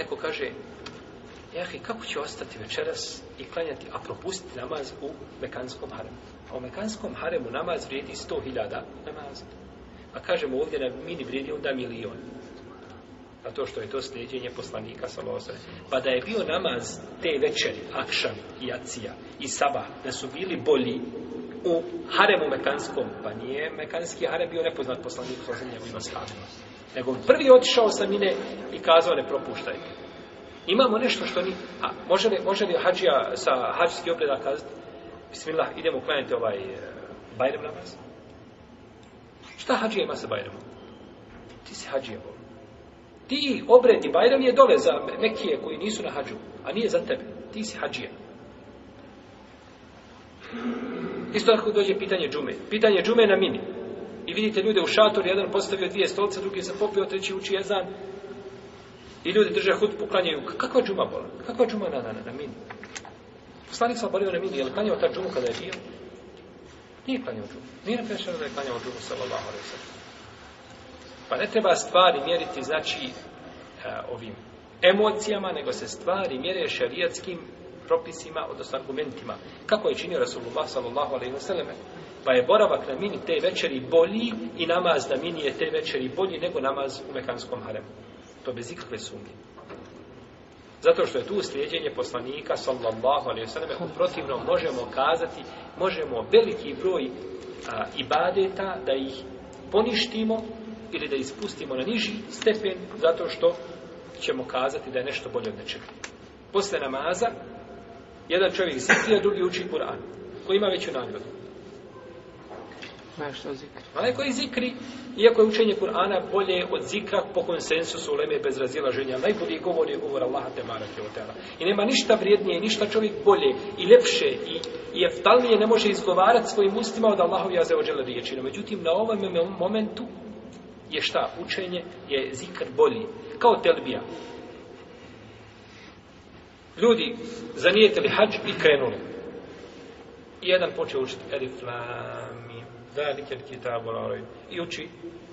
neko kaže jahi, kako će ostati večeras i klanjati, a propustiti namaz u mekanskom haremu? A u mekanskom haremu namaz vrijedi 100.000 namaz. A kažemo ovdje na mini vrijedi onda milion. A to što je to sljeđenje poslanika sa loze. Pa da je bio namaz te večeri, akšan i acija i saba, da su bili bolji u haremu mekanskom, pa nije mekanski harem bio nepoznat poslanik sa zemljevima stavima nego prvi otišao sa mine i kazao ne propuštaj imamo nešto što ni a može li, može li hađija sa hađijski obreda kazati bismillah idemo klanjati ovaj uh, e, bajrem namaz šta hađija ima sa bajremom ti si hađija bol ti obredi bajrem je dole za nekije koji nisu na hađu a nije za tebe ti si hađija Isto tako dođe pitanje džume. Pitanje džume na mini. I vidite ljude u šator, jedan postavio dvije stolce, drugi se popio, treći uči jezan. I ljudi drže hut, poklanjaju. Kakva džuma bola? Kakva džuma na, na, na mini? Poslanik sam bolio na mini, je li klanjao ta džumu kada je bio? Nije klanjao džumu. Nije napešano da je klanjao džumu, sallallahu alaihi sallam. Pa ne treba stvari mjeriti, znači, eh, ovim emocijama, nego se stvari mjere šarijatskim propisima, odnosno argumentima. Kako je činio Rasulullah sallallahu alaihi wasallam? Pa je boravak na mini te večeri bolji i namaz na mini je te večeri bolji nego namaz u Mekanskom haremu. To bez ikakve sumnje. Zato što je tu slijedjenje poslanika sallallahu alaihi wasallam u protivnom možemo kazati, možemo veliki broj a, ibadeta da ih poništimo ili da ispustimo na niži stepen zato što ćemo kazati da je nešto bolje od nečega. Posle namaza, Jedan čovjek zikri, a drugi uči Kur'an. Ko ima veću nagradu? Nešto zikri. Onaj koji zikri, iako je učenje Kur'ana bolje od zikra po konsensusu uleme bez razila ženja, najbolje govori govor Allaha te marake od I nema ništa vrijednije, ništa čovjek bolje i lepše i, i jeftalnije ne može izgovarati svojim ustima od Allahovi azeođele riječi. No, međutim, na ovom momentu je šta? Učenje je zikr bolji. Kao telbija ljudi zanijetili hađ i krenuli. I jedan poče učiti Elif Lami, Velikel Kitabu Laroj, i uči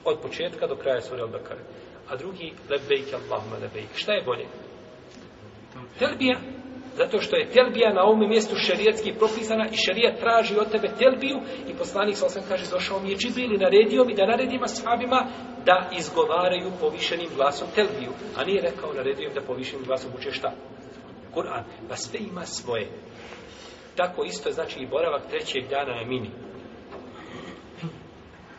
od početka do kraja Suri al -Bakare. A drugi, Lebejke Allahuma Lebejke. Šta je bolje? Telbija. Zato što je telbija na ovom mjestu šerijetski propisana i šerijet traži od tebe telbiju i poslanik sam kaže došao mi je Džibril i naredio mi da naredim ashabima da izgovaraju povišenim glasom telbiju. A nije rekao naredio im da povišenim glasom uče šta? Kur'an, pa sve ima svoje. Tako isto znači i boravak trećeg dana na mini.